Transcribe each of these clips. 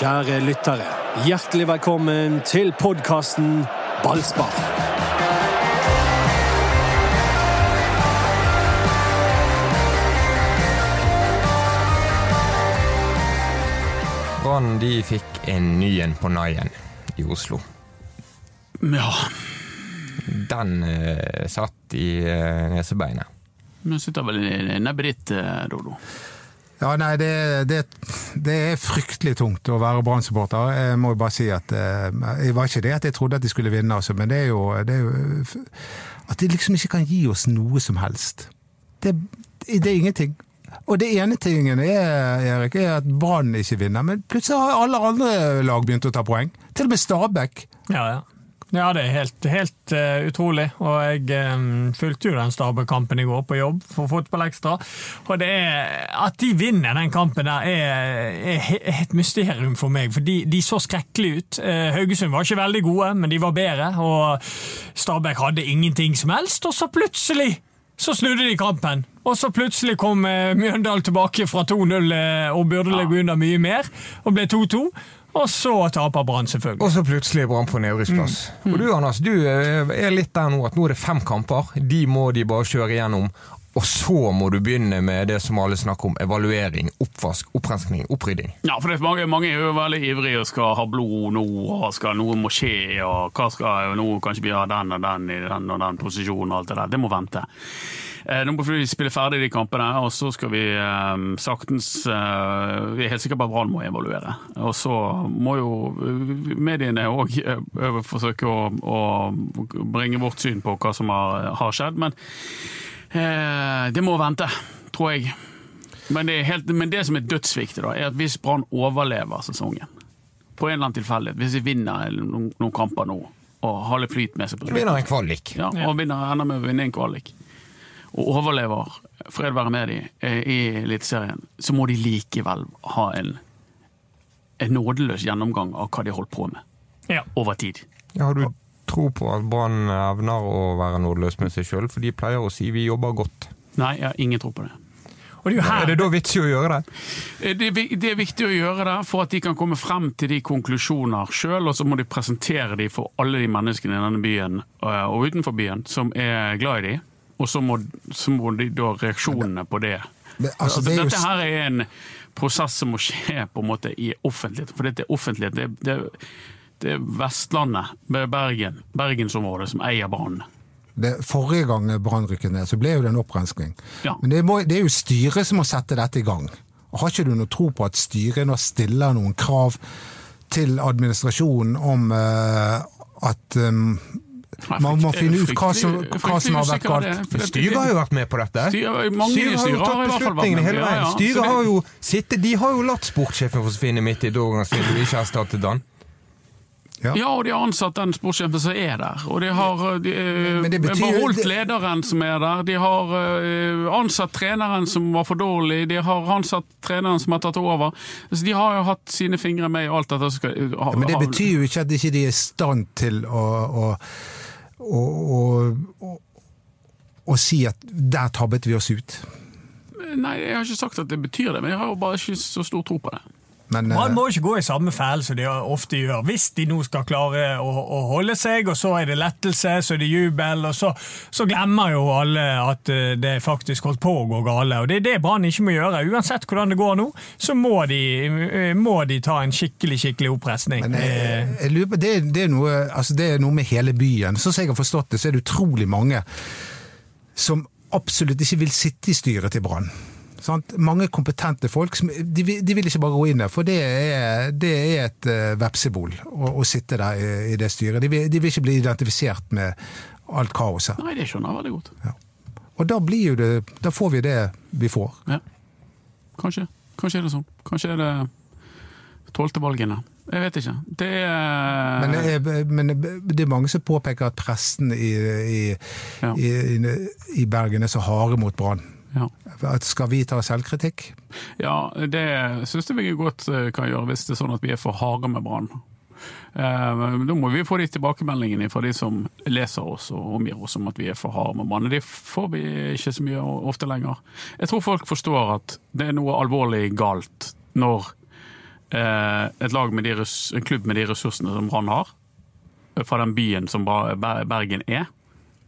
Kjære lyttere, hjertelig velkommen til podkasten Ballspar. Brann de fikk en ny en på naien i Oslo. Ja, Den eh, satt i eh, nesebeinet. Den sitter vel i nebbet ditt, eh, Dodo. Ja, nei, det, det, det er fryktelig tungt å være Brann-supporter. Jeg må jo bare si at det Jeg var ikke det at jeg trodde at de skulle vinne, altså, men det er, jo, det er jo At de liksom ikke kan gi oss noe som helst. Det, det er ingenting. Og det ene tingen er, Erik, er at Brann ikke vinner, men plutselig har alle andre lag begynt å ta poeng. Til og med Stabæk. Ja, ja. Ja, det er helt, helt uh, utrolig. Og jeg um, fulgte jo den Stabæk-kampen i går på jobb for Fotball Ekstra. Og det er, at de vinner den kampen der, er, er et mysterium for meg. For de, de så skrekkelige ut. Uh, Haugesund var ikke veldig gode, men de var bedre. Og Stabæk hadde ingenting som helst, og så plutselig så snudde de kampen. Og så plutselig kom Mjøndalen tilbake fra 2-0 eh, og burde legge under mye mer, og ble 2-2. Og så taper Brann, selvfølgelig. Og så plutselig er Brann på nedrykksplass. Og du Anders, du eh, er litt der nå at nå er det fem kamper. De må de bare kjøre igjennom. Og så må du begynne med det som alle snakker om. Evaluering, oppvask, opprenskning, opprydding. Ja, for det er mange, mange er jo veldig ivrige og skal ha blod nå, og skal noe må skje, og hva skal nå kanskje vi ha den og den i den og den posisjonen og alt det der. Det må vente. Eh, Nå må vi spille ferdig de kampene, og så skal vi eh, saktens eh, Vi er helt sikre på at Brann må evaluere. Og så må jo mediene òg forsøke å, å bringe vårt syn på hva som har, har skjedd, men eh, det må vente, tror jeg. Men det, er helt, men det som er dødsviktig, da, er at hvis Brann overlever sesongen, på en eller annen tilfeldighet, hvis de vinner noen, noen kamper nå, og har litt flyt med seg på slutten, Vinner en kvalik. ja, og vinner, ender med å vinne en kvalik, og overlever, fred være med de, eh, i Eliteserien, så må de likevel ha en, en nådeløs gjennomgang av hva de har holdt på med, Ja. over tid. Ja, har du tro på at Brann evner å være nådeløs med seg sjøl? For de pleier å si vi jobber godt. Nei, jeg har ingen tro på det. Og det er jo her Er det da vits i å gjøre det? Eh, Det er, det er viktig å gjøre det for at de kan komme frem til de konklusjoner sjøl, og så må de presentere de for alle de menneskene i denne byen eh, og utenfor byen som er glad i de, og så må, så må de da reaksjonene på det. Men, altså, det dette her er en prosess som må skje på en måte i offentlighet, for dette er offentlighet. Det, det, det er Vestlandet, Bergen, bergensområdet som eier Brann. det, Forrige gang Brann rykket ned, så ble jo det en opprenskning. Ja. Men det, må, det er jo styret som må sette dette i gang. Har ikke du noe tro på at styret nå stiller noen krav til administrasjonen om uh, at um, man må finne ut hva som, hva som har vært galt? Styret har jo vært med på dette. Styret- styret har jo tatt beslutningene hele veien. Styret har jo sittet, De har jo latt sportssjefen forsvinne midt i et overgangsvindu ikke erstattet han. Ja. Ja, og de har ansatt den sportssjefen som er der. Og de har de, eh, Men det betyr- beholdt lederen som er der. De har eh, ansatt treneren som var for dårlig. De har ansatt treneren som har tatt over. Så de har jo hatt sine fingre med i alt dette. Skal, ha, Ja, men det betyr jo ikke at de ikke er i stand til å, å, å, å, å si at der tabbet vi oss ut. Nei, jeg har ikke sagt at det betyr det, men jeg har jo bare ikke så stor tro på det. Men Man eh, må ikke gå i samme fæle som de ofte gjør. Hvis de nå skal klare å, å holde seg, og så er det lettelse, så er det jubel, og så, så glemmer jo alle at eh, det faktisk holdt på å gå gale. Og Det er det Brann ikke må gjøre. Uansett hvordan det går nå, så må de, eh, må de ta en skikkelig skikkelig oppreisning. Men jeg, jeg lurer på, det, det, er noe, altså det er noe med hele byen. Sånn som jeg har forstått det, så er det utrolig mange som absolutt ikke vil sitte i styret til Brann. Sant? Mange kompetente folk. Som, de, de vil ikke bare gå inn der, for det er, det er et uh, vepsebol å, å sitte der i, i det styret. De vil, de vil ikke bli identifisert med alt kaoset. Nei, det skjønner jeg veldig godt. Og da blir jo det Da får vi det vi får. Ja. Kanskje. Kanskje er det sånn. Kanskje er det tolvte valgene. Jeg vet ikke. Det er Men, det er- men det er mange som påpeker at presten i, i, Ja. i, i, i Bergen er så harde mot Brann. Ja. Skal vi ta selvkritikk? Ja, det syns jeg vi godt eh, kan gjøre hvis det er sånn at vi er for harde med Brann. Eh, Da må vi få de tilbakemeldingene fra de som leser oss og omgir oss om at vi er for harde med Brann. Det får vi ikke så mye ofte lenger. Jeg tror folk forstår at det er noe alvorlig galt når eh, et lag med de en klubb med de ressursene som Brann har, fra den byen som Bergen er,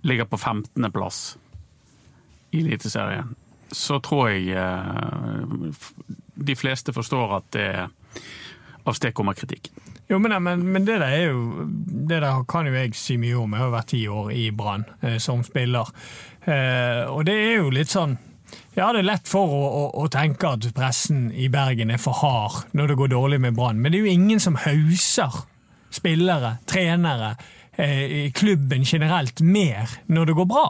ligger på 15.-plass i Eliteserien, så tror jeg eh, de fleste forstår at det av sted kommer kritikk. Jo, men, men, men det der er jo Det der kan jo jeg si mye om. Jeg har vært ti år i Brann eh, som spiller. Eh, og det er jo litt sånn Ja, det er lett for å, å, å tenke at pressen i Bergen er for hard når det går dårlig med Brann, men det er jo ingen som hauser spillere, trenere, eh, klubben generelt mer når det går bra.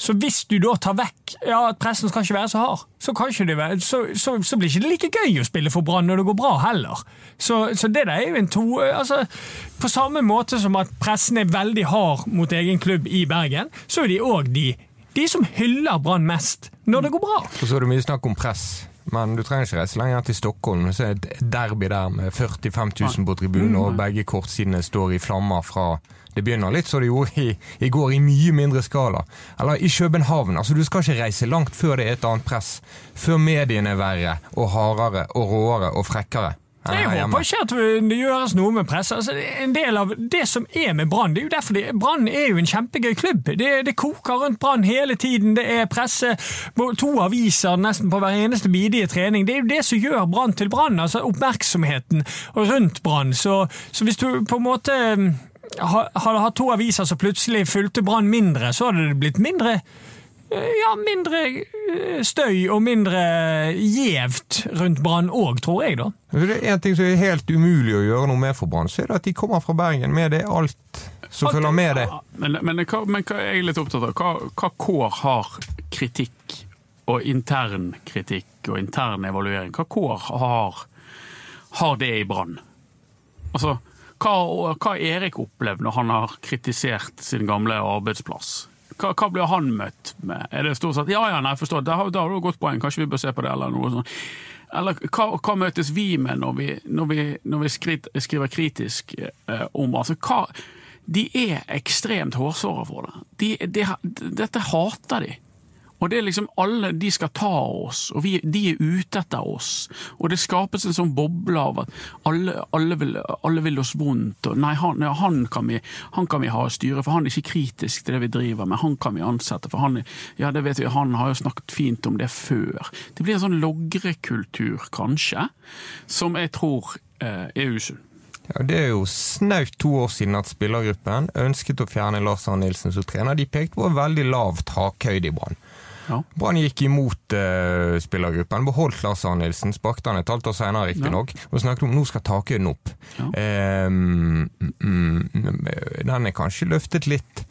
Så hvis du da tar vekk ja, at pressen skal ikke være så hard, så, kan ikke det så, så, så blir ikke det like gøy å spille for Brann når det går bra heller. Så, så det der er jo en to altså, På samme måte som at pressen er veldig hard mot egen klubb i Bergen, så er de òg de, de som hyller Brann mest når det går bra. Og så er det mye snakk om press. Men du trenger ikke reise lenger til Stockholm. Så er det et derby der med 45 000 på tribunen, og begge kortsidene står i flammer fra Det begynner litt som det gjorde i, i går, i mye mindre skala. Eller i København. Altså, du skal ikke reise langt før det er et annet press. Før mediene er verre og hardere og råere og frekkere. Jeg håper ikke at det gjøres noe med presse. Altså, en del av det som er med Brann, det er jo derfor det- Brann er jo en kjempegøy klubb. Det, det koker rundt Brann hele tiden. Det er presse, to aviser nesten på hver eneste bidige trening. Det er jo det som gjør Brann til Brann. Altså oppmerksomheten rundt Brann. Så, så hvis du på en måte hadde hatt to aviser som plutselig fulgte Brann mindre, så hadde det blitt mindre eh, ja, mindre eh, støy og mindre gjevt rundt Brann òg, tror jeg, da. Det er en ting som er helt umulig å gjøre noe med for Brann, så er det at de kommer fra Bergen med det alt som Alt- følger med det. Ja, Men, men, hva, men hva er jeg litt opptatt av? Hva, hva kår har kritikk og intern kritikk og intern evaluering? Hva kår har, har det i Brann? Altså, hva, hva Erik opplevd når han har kritisert sin gamle arbeidsplass? Hva, hva blir han møtt med? Er det stort sett ja, ja, nei, forstår, da har, du godt poeng, kanskje vi bør se på det, eller noe sånt. Eller hva, hva møtes vi med når vi, når vi, når vi skrit, skriver kritisk eh, om altså, hva, De er ekstremt hårsåre for det. De, de, dette hater de. Og det er liksom alle, De skal ta oss, og vi, de er ute etter oss. Og det skapes en sånn boble av at alle, alle, vil, alle vil oss vondt. og Nei, han, ja, han, kan vi, han kan vi ha i styret, for han er ikke kritisk til det vi driver med. Han kan vi ansette, for han, ja, det vet vi, han har jo snakket fint om det før. Det blir en sånn logrekultur, kanskje, som jeg tror eh, er usunn. Ja, det er jo snaut to år siden at spillergruppen ønsket å fjerne Lars Arne Nilsen som trener. De pekte på veldig lav takhøyde i Brann. Ja. Brann gikk imot uh, spillergruppen, beholdt Lars Arne Nilsen, sparket han et halvt år senere riktignok, og snakket om nå skal takhøyden opp. Ja. Um, mm, den er kanskje løftet litt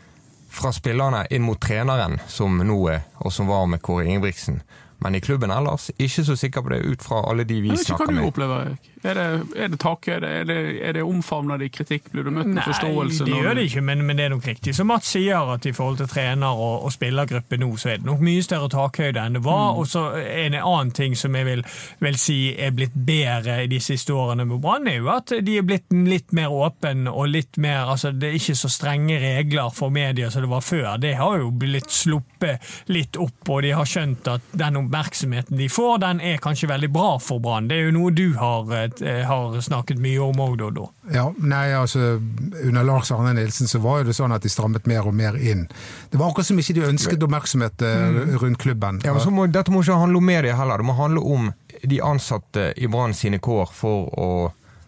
fra spillerne inn mot treneren, som nå er, og som var med Kåre Ingebrigtsen. Men i klubben ellers, ikke så sikker på det ut fra alle de vi snakker med. hva du opplever, Erik. Er det, er det takhøyde? Er det, er det omfavner de kritikk? Blir du møtt med forståelse? det når gjør det ikke, men, men det er nok riktig som Mats sier, at i forhold til trener og, og spillergruppe nå, så er det nok mye større takhøyde enn det var. Og så En annen ting som jeg vil, vil si er blitt bedre i de siste årene med Brann, er jo at de er blitt litt mer åpne og litt mer altså Det er ikke så strenge regler for media som det var før. Det har jo blitt sluppet litt opp, og de har skjønt at den oppmerksomheten de får, den er kanskje veldig bra for Brann. Det er jo noe du har, eh, har snakket mye om òg, Dodo. Ja, nei, altså Under Lars Arne Nilsen så var jo det sånn at de strammet mer og mer inn. Det var akkurat som ikke de ønsket oppmerksomhet eh, rundt klubben. Ja, men så må, dette må ikke handle om media heller, det må handle om de ansatte i Brann sine kår for å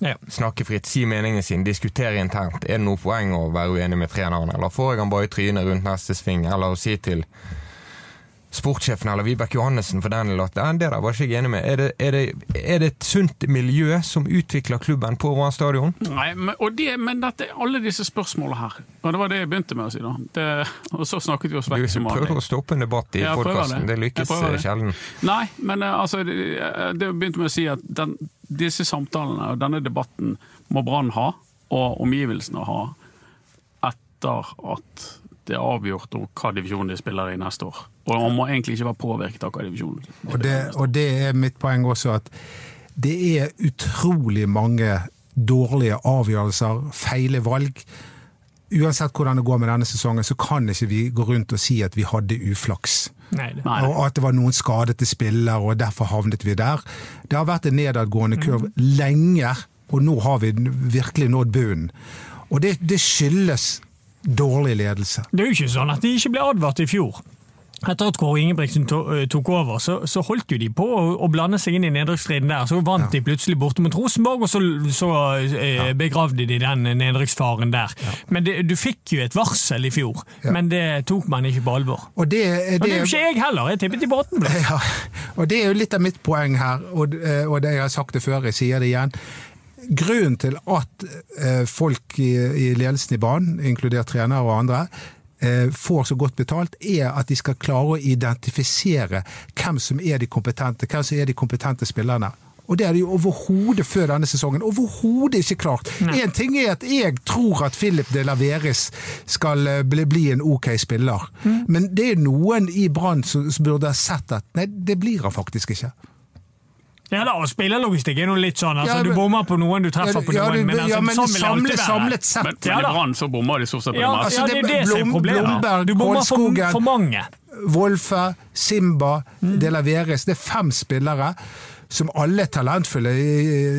Ja. snakke fritt, si meningen sin, diskutere internt. Er det noe poeng å være uenig med treneren, eller får jeg han bare i trynet rundt neste sving, eller å si til sportssjefen eller Vibeke Johannessen for den eller at «Nei, det der var ikke jeg enig med. Er det, er, det, er det et sunt miljø som utvikler klubben på Roan stadion? Nei, men, det, men dette, alle disse spørsmålene her, og det var det jeg begynte med å si da, det, og så snakket vi oss Du vekk som prøver å stoppe en debatt i Ja, podkasten, det. det lykkes Jeg eh, sjelden. Nei, men eh, altså, det, det begynte med å si at den, disse samtalene og denne debatten må Brann ha, og omgivelsene ha, etter at det er avgjort hva divisjon de spiller i neste år. Og man må egentlig ikke være påvirket av hva divisjon Og det, og det er mitt poeng også, at det er utrolig mange dårlige avgjørelser, feile valg. Uansett hvordan det går med denne sesongen, så kan ikke vi gå rundt og si at vi hadde uflaks. Nei. Og at det var noen skadete spillere, og derfor havnet vi der. Det har vært en nedadgående kurv lenge, og nå har vi virkelig nådd bunnen. Og det, det skyldes dårlig ledelse. Det er jo ikke sånn at de ikke ble advart i fjor. Etter at Kåre Ingebrigtsen tok over, så, så holdt jo de på å, å blande seg inn i nedrykksstriden der. Så vant de plutselig borte mot Rosenborg, og så, så eh, begravde de den nedrykksfaren der. Men det, du fikk jo et varsel i fjor, Ja. men det tok man ikke på alvor. Og det, Og det er jo ikke jeg heller, jeg tippet i båten. Ja, og det er jo litt av mitt poeng her, og, eh, og det jeg har sagt det før, jeg sier det igjen. Grunnen til at eh, folk i, i ledelsen i banen, inkludert trenere og andre, eh, får så godt betalt, er at de skal klare å identifisere hvem som er de kompetente, hvem som er de kompetente spillerne. Og det er de jo overhodet før denne sesongen. Overhodet ikke klart. Én ting er at jeg tror at Philip de Laveres skal eh, bli, bli en ok spiller, men det er noen i Brann som, som burde ha sett at nei, det blir han faktisk ikke. Ja da, og Spillerlogistikk er noe litt sånn. altså Ja, Du bommer på noen, du treffer på noen. Men, altså, ja, men sånn det samlet, samlet sett Men, Ja men i Brann så bommer de stort sett på Ja, det meste. ja, det er det som er problemet. Blomberg, Du bommer for, for mange. Wolfe, Simba, De Laveres. Det er fem spillere som alle er talentfulle,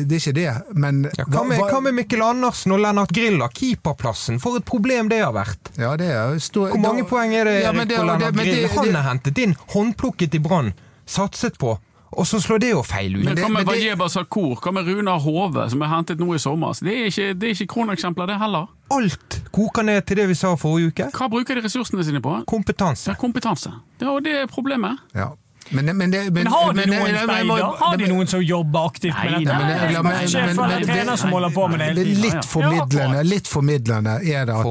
det er ikke det, men Ja, hva, med, hva med Mikkel Andersen og Lennart Grilla, keeperplassen? For et problem det har vært. Ja, det er, stor, Hvor mange da- poeng er det Ja, Erik men det- og det- Lennart Grilla? det- Han det- er hentet inn, håndplukket i Brann, satset på, og så slår det jo feil ut. Men hva med Wajeba Sakur, hva med Runar Hove, som er hentet nå i sommer? Det er ikke, det er ikke kroneksempler, det heller. Alt koker ned til det vi sa forrige uke. Hva bruker de ressursene sine på? Kompetanse. er kompetanse. Det er, det er problemet. Ja. Men, men, det- men, Men har de men- noen speider? Har de men- noen som jobber aktivt Nei, med dette? nei, men- Det men- men- men- eller men- trener som holder på med det hele Det er tiden. litt formidlende, litt formidlende er det at.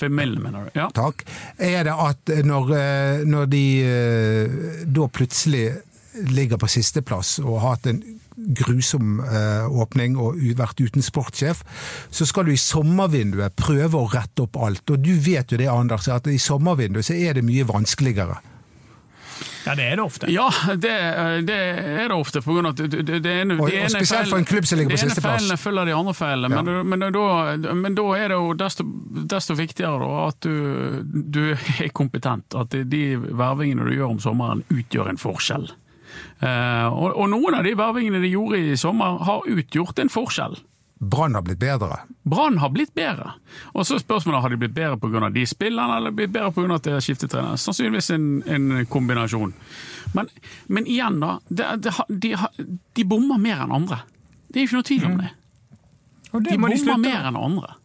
Formidlende, mener du. Ja. Takk. Er det at når, eh, når de eh, da plutselig ligger på sisteplass og har hatt en grusom eh, åpning og vært uten sportssjef, så skal du i sommervinduet prøve å rette opp alt. Og du vet jo det, Anders, at i sommervinduet så er det mye vanskeligere. Ja, det er det ofte. Ja, det, det er det ofte. På grunn av at det, det, det ene, Og- og spesielt feil- for en klubb som ligger på ene sisteplass. feilene følger de andre feilene. Men, men, da, men da er det jo desto, desto viktigere da, at du, du er kompetent. At de vervingene du gjør om sommeren, utgjør en forskjell. Eh, og, og noen av de vervingene de gjorde i sommer, har utgjort en forskjell. Brann har blitt bedre. Brann har blitt bedre. Og så spørsmålet har de blitt bedre pga. de spillerne, eller blitt bedre pga. at de har skiftet trener. Sannsynligvis en, en kombinasjon. Men, men igjen, da. De, de, de, de bommer mer enn andre. Det er ikke noe tvil om det. Og det de bommer mer enn andre.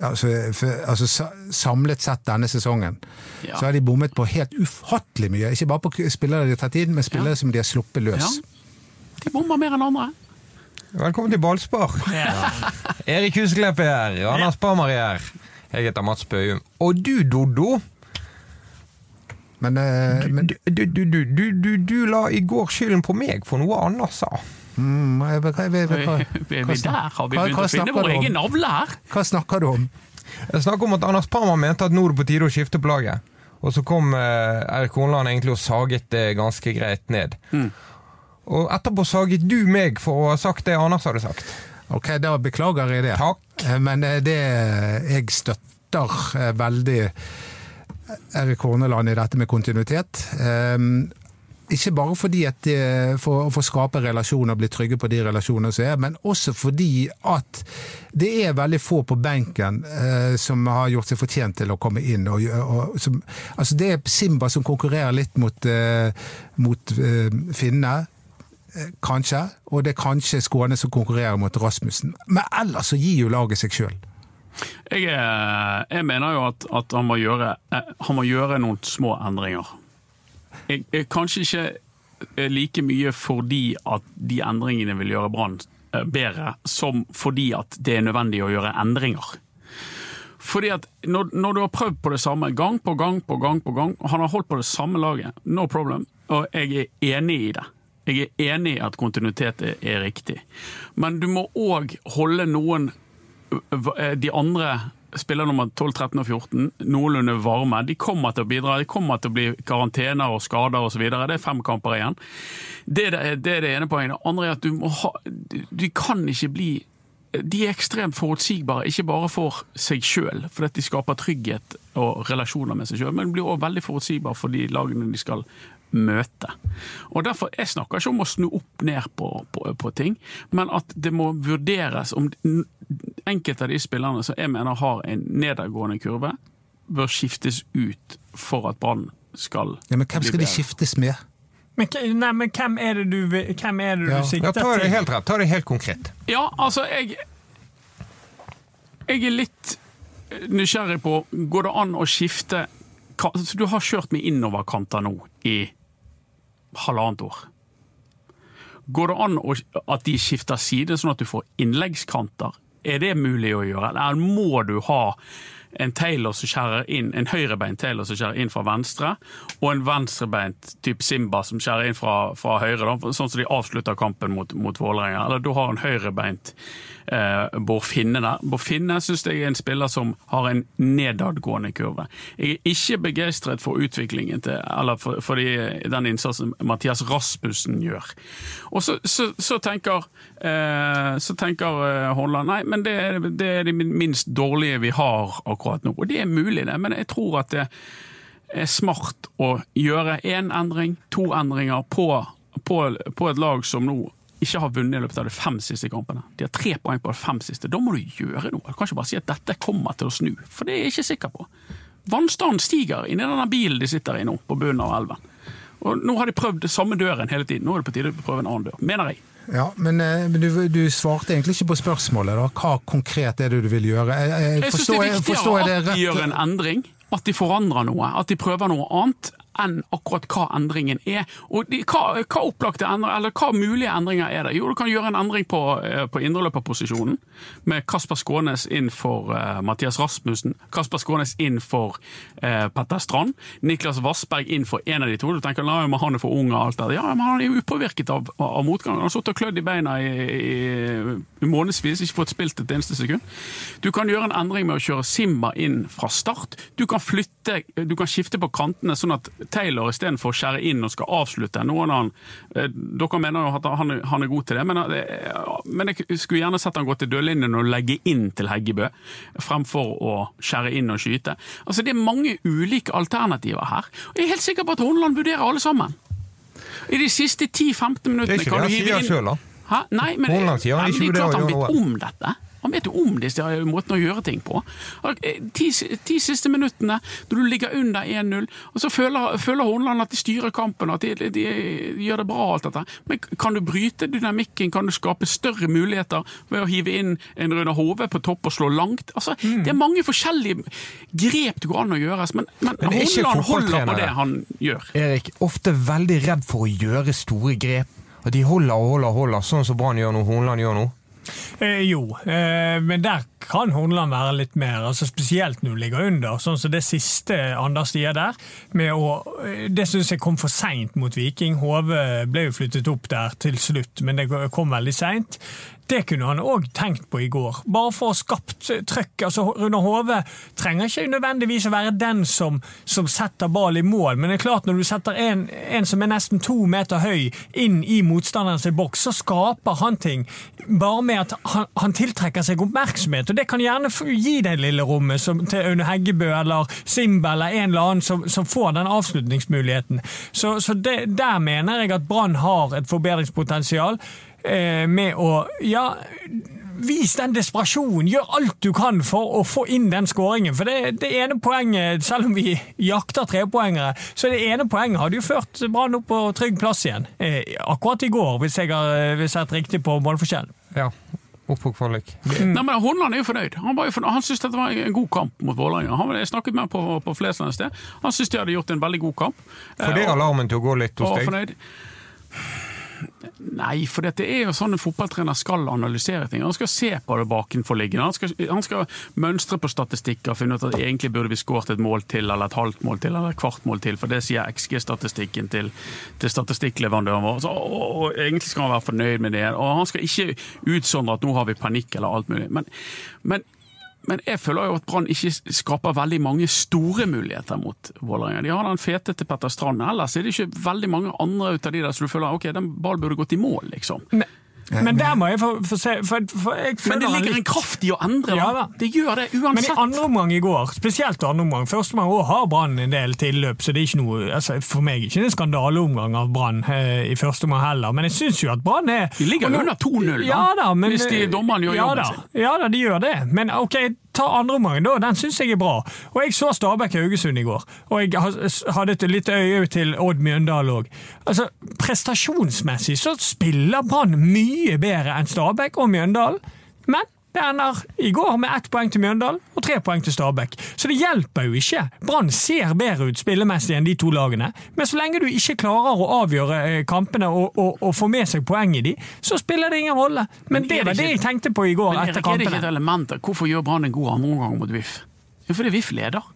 Altså, for, altså Samlet sett denne sesongen Ja. så har de bommet på helt ufattelig mye. Ikke bare på spillere de har tatt inn, men spillere Ja. som de har sluppet løs. Ja. De bommer mer enn andre. Velkommen til Ballspar. Ja. Erik Husklepp er her, Anders Parmar er her. Jeg heter Mats Bøhum. Og du, Doddo, Men, eh, men du, du, du, du, du, du, du la i går skylden på meg for noe Anders sa. Mm, hva, Er hva, der? Har vi begynt hva å finne vår egen navle her? hva snakker du om? Jeg snakker om at Anders Parmar mente at nå er det på tide å skifte på laget. Og så kom eh, Erik Horneland egentlig og saget det ganske greit ned. Og etterpå saget du meg for å ha sagt det Anders hadde sagt. Ok, da beklager jeg det. Takk. Eh, Men eh, det jeg støtter eh, veldig Erik Horneland i dette med kontinuitet. Eh, Ikke bare fordi at de for å skape relasjoner og bli trygge på de relasjonene som er, men også fordi at det er veldig få på benken eh, som har gjort seg fortjent til å komme inn. Og, og, som, altså det er Simba som konkurrerer litt mot, eh, mot eh, Finne. Eh, Kanskje, og det er kanskje Skåne som konkurrerer mot Rasmussen. Men ellers så gir jo laget seg sjøl. Jeg, er- jeg mener jo at, at han, må gjøre, eh, han må gjøre noen små endringer. Kanskje ikke eh, like mye fordi at de endringene vil gjøre Brann eh, bedre, som fordi at det er nødvendig å gjøre endringer. Fordi at når, når du har prøvd på det samme gang på gang på gang, på gang, han har holdt på det samme laget, no problem, og jeg er enig i det. Jeg er enig i at kontinuitet er, er riktig. Men du må òg holde noen eh, de andre spiller nummer 12, 13 og 14 noenlunde varme. De kommer til å bidra, de kommer til å bli karantener og skader osv. Det er fem kamper igjen. Det er det, det er det ene poenget. Det andre er at du må ha Du, kan ikke bli de er ekstremt forutsigbare, ikke bare for seg sjøl, fordi de skaper trygghet og relasjoner med seg sjøl, men de blir også veldig forutsigbare for de lagene de skal møte. Og derfor, Jeg snakker ikke om å snu opp ned på, på, på ting, men at det må vurderes om enkelte av de spillerne som jeg mener har en nedadgående kurve, bør skiftes ut for at Brann skal Ja, men hvem skal de skiftes med? Men, nei, men hvem er det du, hvem er det du Ja. Ja, sikter ta det til? helt rett. Ta det helt konkret. Ja, altså, jeg Jeg er litt nysgjerrig på Går det an å skifte altså, Du har kjørt med innoverkanter nå i halvannet år. Går det an at de skifter side, sånn at du får innleggskanter? Er det mulig å gjøre, eller må du ha en Taylor som skjærer inn, en høyrebeint Taylor som skjærer inn fra venstre, og en venstrebeint type Simba som skjærer inn fra, fra høyre, da, sånn som de avslutter kampen mot, mot Vålerenga. Eller du har en høyrebeint eh, Bård Finne der. Bård Finne syns jeg er en spiller som har en nedadgående kurve. Jeg er ikke begeistret for utviklingen til, eller for, for de, den innsatsen Mathias Rasmussen gjør. Og så, så, så tenker, eh, så tenker eh, Holland nei, men det, er- det er de minst dårlige vi har akkurat nå. Og det er mulig, det, men jeg tror at det er smart å gjøre én endring, to endringer på, på, på et lag som nå ikke har vunnet i løpet av de fem siste kampene. De har tre poeng på de fem siste. Da må du gjøre noe. Du kan ikke bare si at dette kommer til å snu, for det er jeg ikke sikker på. Vannstanden stiger inni denne bilen de sitter i nå, på bunnen av elven. Og Nå har de prøvd samme døren hele tiden. Nå er det på tide å prøve en annen dør, mener jeg. Ja, Men, eh, men du, du svarte egentlig ikke på spørsmålet. da. Hva konkret er det du vil gjøre? Jeg, jeg, Jeg syns det er viktigere jeg at de gjør en endring, at de forandrer noe, at de prøver noe annet enn akkurat hva endringen er. Og de, hva, hva opplagte endringer, eller hva mulige endringer er det? Jo, du kan gjøre en endring på, eh, på indreløperposisjonen, med Kasper Skånes inn for uh, Mathias Rasmussen, Kasper Skånes inn for uh, Petter Strand, Niklas Vassberg inn for en av de to. Du tenker la meg han er for ung og alt det. Ja, men han er jo upåvirket av, av motgang. Han har sittet og klødd i beina i, i, i månedsvis, ikke fått spilt et eneste sekund. Du kan gjøre en endring med å kjøre Simba inn fra start. Du kan flytte, du kan skifte på kantene sånn at Taylor istedenfor å skjære inn og skal avslutte Noen han, eh, Dere mener jo at han, er- han er god til det, men, eh, men jeg skulle gjerne sett han gå til dørlinjen og legge inn til Heggebø, fremfor å skjære inn og skyte. Altså Det er mange ulike alternativer her. Og Jeg er helt sikker på at Horneland vurderer alle sammen. I de siste 10-15 Det er minuttene ikke kan det du han hive inn da. Hæ? Nei, men, Horneland sier han Nei, men ikke det er klart han vet om dette. Han vet jo om disse måtene å gjøre ting på. Eh, Ti, ti siste minuttene, når du ligger under 1-0, og så føler, føler Horneland at de styrer kampen, at de, de, de gjør det bra, alt dette. Men kan du bryte dynamikken, kan du skape større muligheter ved å hive inn en Runar Hove på topp og slå langt? Altså, Mm. Det er mange forskjellige grep det går an å gjøres, men, men, Men Horneland holder på det han gjør. Erik, ofte veldig redd for å gjøre store grep. Og de holder og holder og holder, sånn som Brann gjør nå, Hornland gjør nå. Eh, jo, eh, men der kan Horneland være litt mer, altså spesielt når du ligger under. Sånn som det siste Anders sier der. Å, eh, det syns jeg kom for seint mot Viking. Hove ble jo flyttet opp der til slutt, men det kom veldig seint. Det kunne han òg tenkt på i går, bare for å skapt trøkk. Altså, Rune Hove trenger ikke nødvendigvis å være den som, som setter ball i mål, men det er klart når du setter en, en som er nesten to meter høy, inn i motstanderens boks, så skaper han ting bare med at han, han tiltrekker seg oppmerksomhet. og Det kan gjerne gi det lille rommet som, til Aune Heggebø eller Simba eller en eller annen som, som får den avslutningsmuligheten. Så, så det, der mener jeg at Brann har et forbedringspotensial med å ja, Vis den desperasjonen, gjør alt du kan for å få inn den skåringen. For det, det ene poenget, selv om vi jakter trepoengere, så det ene poenget hadde jo ført Brann opp på trygg plass igjen. Eh, akkurat i går, hvis jeg har eh, sett riktig på målforskjell. Ja. Opp på kvalik. Nei, men Horneland er jo fornøyd. Han, var jo fornøyd. han syntes dette var en god kamp mot Vålerenga. Han- Jeg snakket med ham på, på Flesland et sted. Han syntes de hadde gjort en veldig god kamp. Får det Eh, alarmen til å gå litt hos deg? fornøyd. Nei, for det er jo sånn en fotballtrener skal analysere ting. Han skal se på det bakenforliggende. Han han skal mønstre på statistikker, og finne ut at egentlig burde vi skåret et mål til, eller et halvt mål til, eller et kvart mål til, for det sier XG-statistikken til, til statistikkleverandøren vår. Så, og, og, egentlig skal han være fornøyd med det. Og han skal ikke utsondre at nå har vi panikk eller alt mulig. Men, men men jeg føler jo at Brann ikke skaper veldig mange store muligheter mot Vålerenga. De har den fete til Petter Strand, ellers er det ikke veldig mange andre ut av de der som du føler ok, den ballen burde gått i mål, liksom. Men der må jeg få, få se for, for Men det ligger en kraft i å endre. Ja da. Det gjør det uansett. Men i andre omgang i går, spesielt andre omgang, første omgang òg har Brann en del tilløp, så det er ikke noe, altså for meg ikke en skandaleomgang av Brann eh, i første omgang heller, men jeg syns jo at Brann er De ligger under 2-0 da, ja, da men, hvis de dommerne gjør ja, jobben sin. Ja da, de gjør det, men ok, ta andre omgang da, den syns jeg er bra. Og jeg så Stabæk Haugesund i går, og jeg hadde et lite øye til Odd Mjøndal òg. Altså, prestasjonsmessig så spiller Brann mye bedre enn Stabæk og Mjøndalen, men det ender i går med ett poeng til Mjøndalen og tre poeng til Stabæk. Så det hjelper jo ikke. Brann ser bedre ut spillemessig enn de to lagene, men så lenge du ikke klarer å avgjøre eh, kampene og, og, og få med seg poeng i de, så spiller det ingen rolle. Men, Men det var det det jeg tenkte på i går etter Erik, er det ikke et kampene. element? Hvorfor gjør Brann en god andreomgang mot VIF? Jo, fordi VIF leder.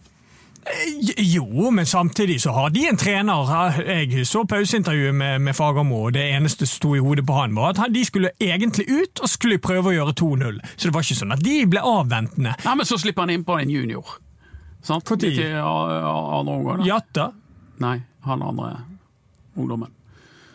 Jo, men samtidig så har de en trener. Jeg så pauseintervjuet med, med Fagermo, og det eneste som sto i hodet på han, var at han, de skulle egentlig ut og skulle prøve å gjøre 2-0. Så det var ikke sånn at de ble avventende. Nei, men så slipper han innpå en junior. Sant? Da? Jatta. Nei, han andre ungdommen.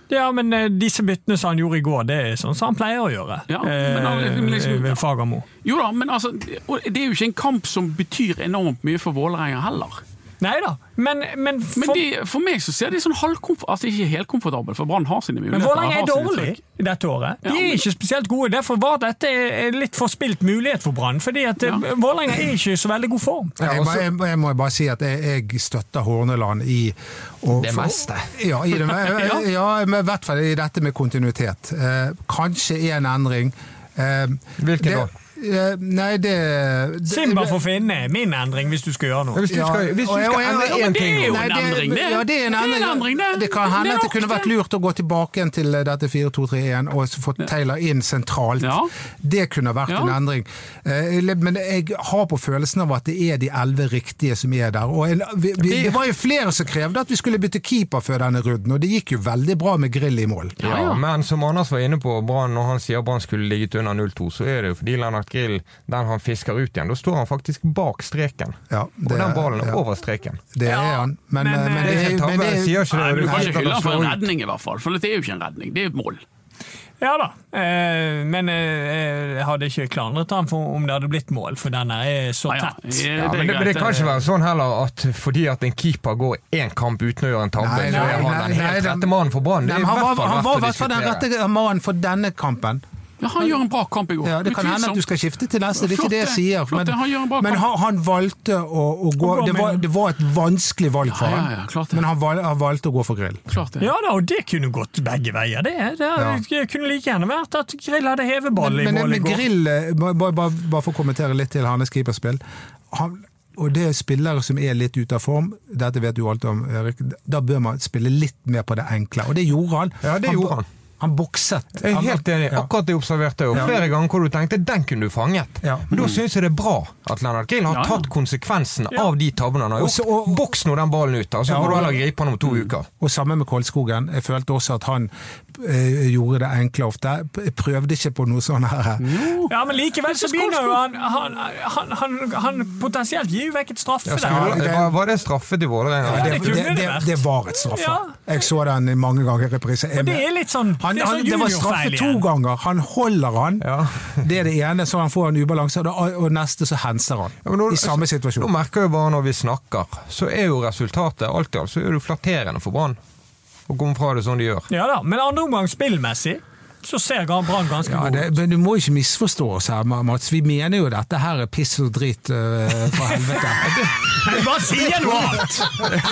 Ja, men eh, disse byttene som han gjorde i går, det er sånn som han pleier å gjøre. Ja, men eh, liksom- Fagermo. Jo da, men altså, det er jo ikke en kamp som betyr enormt mye for Vålerenga heller. Nei da, men, men, Men for, de, for meg så ser de sånn halvkomfort... Altså ikke helt komfortable, for Brann har sine men muligheter. Vålerenga har er dårlig dette året. De Ja, er men- ikke spesielt gode. Derfor var dette en litt forspilt mulighet for Brann. fordi at eh, Ja. Vålerenga er ikke i så veldig god form. Ja, Jeg, må- jeg, jeg må bare si at jeg, jeg støtter Horneland i og, Det for- meste. Ja, i, det, ja. i hvert fall i dette med kontinuitet. Eh, kanskje en endring. Eh, Hvilken det- da? Eh, nei, det, det Simba får finne er min endring hvis du skal gjøre noe. Hvis du skal, hvis du skal ja, endre Ja, én det er jo en endring, det. Ja, det er en Det er en endring. det. Det kan hende Det at det kunne vært lurt å gå tilbake igjen til dette 4-2-3-1 og få Taylor inn sentralt. Ja. Det kunne vært Ja. en endring. Eh, Men jeg har på følelsen av at det er de elleve riktige som er der. Og en, vi, vi, det var jo flere som krevde at vi skulle bytte keeper før denne runden, og det gikk jo veldig bra med Grill i mål. Ja, men som Anders var inne på, Brann, når han sier Brann skulle ligget under 0-2, så er det jo fordi Lennart Grill, den han fisker ut igjen, da står han faktisk bak streken. Ja, og den ballen er ja. over streken. Det er han. Men, men, eh, men eh, det, det er ikke men tabbe, sier ikke det. Nei, du kan ikke hylle for en redning, i hvert fall. For det er jo ikke en redning, det er et mål. Ja da, eh, men jeg hadde ikke klandret ham for om det hadde blitt mål, for denne er så tett. Ja, Ja, men, det, men det kan ikke være sånn heller at fordi at en keeper går én kamp uten å gjøre en tabbe, så er han den helt rette mannen for Brann. Det han var i hvert fall den rette mannen for denne kampen. Ja, han gjør en bra kamp i går. Ja, Det kan hende at du skal skifte til neste, det er ikke det jeg sier. flott, Men, han men han, han valgte å, å gå gå det var, det var et vanskelig valg for Ja, ja, han, ja, men han, val, han valgte å gå for grill. Klart det. Ja da, og det kunne gått begge veier. Det, det kunne like gjerne vært at Grill hadde hevet ballen i mål i men grill, eh, bare, bare, bare for å kommentere litt til hans keeperspill. Han, og det er spillere som er litt ute av form, dette vet du alt om, Erik, da bør man spille litt mer på det enkle. Og det gjorde han. Ja, det gjorde han. Han bokset. Jeg er helt enig. Ja. Akkurat det observerte jeg. Og flere ganger hvor du tenkte den kunne du fanget. Ja. Men da syns jeg det er bra at Lennart Grill har Ja, tatt konsekvensen av de tabbene han har gjort. Og, og- Boks nå den ballen ut, da, så får du heller gripe han om to uker. Og samme med Koldskogen. Jeg følte også at han gjorde det enkle ofte. Prøvde ikke på noe sånn her. Ja, men likevel så begynner jo han Han, han, han, han potensielt gir jo vekk et straffe Ja, der. skulle, det- var, var det straffe til Vålerenga? Ja, Det, det det, det det, var et straffe. Ja. Jeg så den mange ganger i reprise. Jeg- det er litt sånn, Han, det er han, sånn det var straffe to ganger. Han holder han. Ja. Det er det ene, så han får en ubalanse, og, og neste så henser han. Ja, nå- I samme situasjon. Nå merker jeg bare når vi snakker, så er jo resultatet alt i alt så er det jo flatterende for Brann å komme fra det som de gjør. Ja da, men andre omgang spillmessig så ser Brann ganske Ja, god ut. men Du må ikke misforstå oss her, Mats. Vi mener jo dette her er piss og dritt uh, fra helvete. Men Bare si noe annet!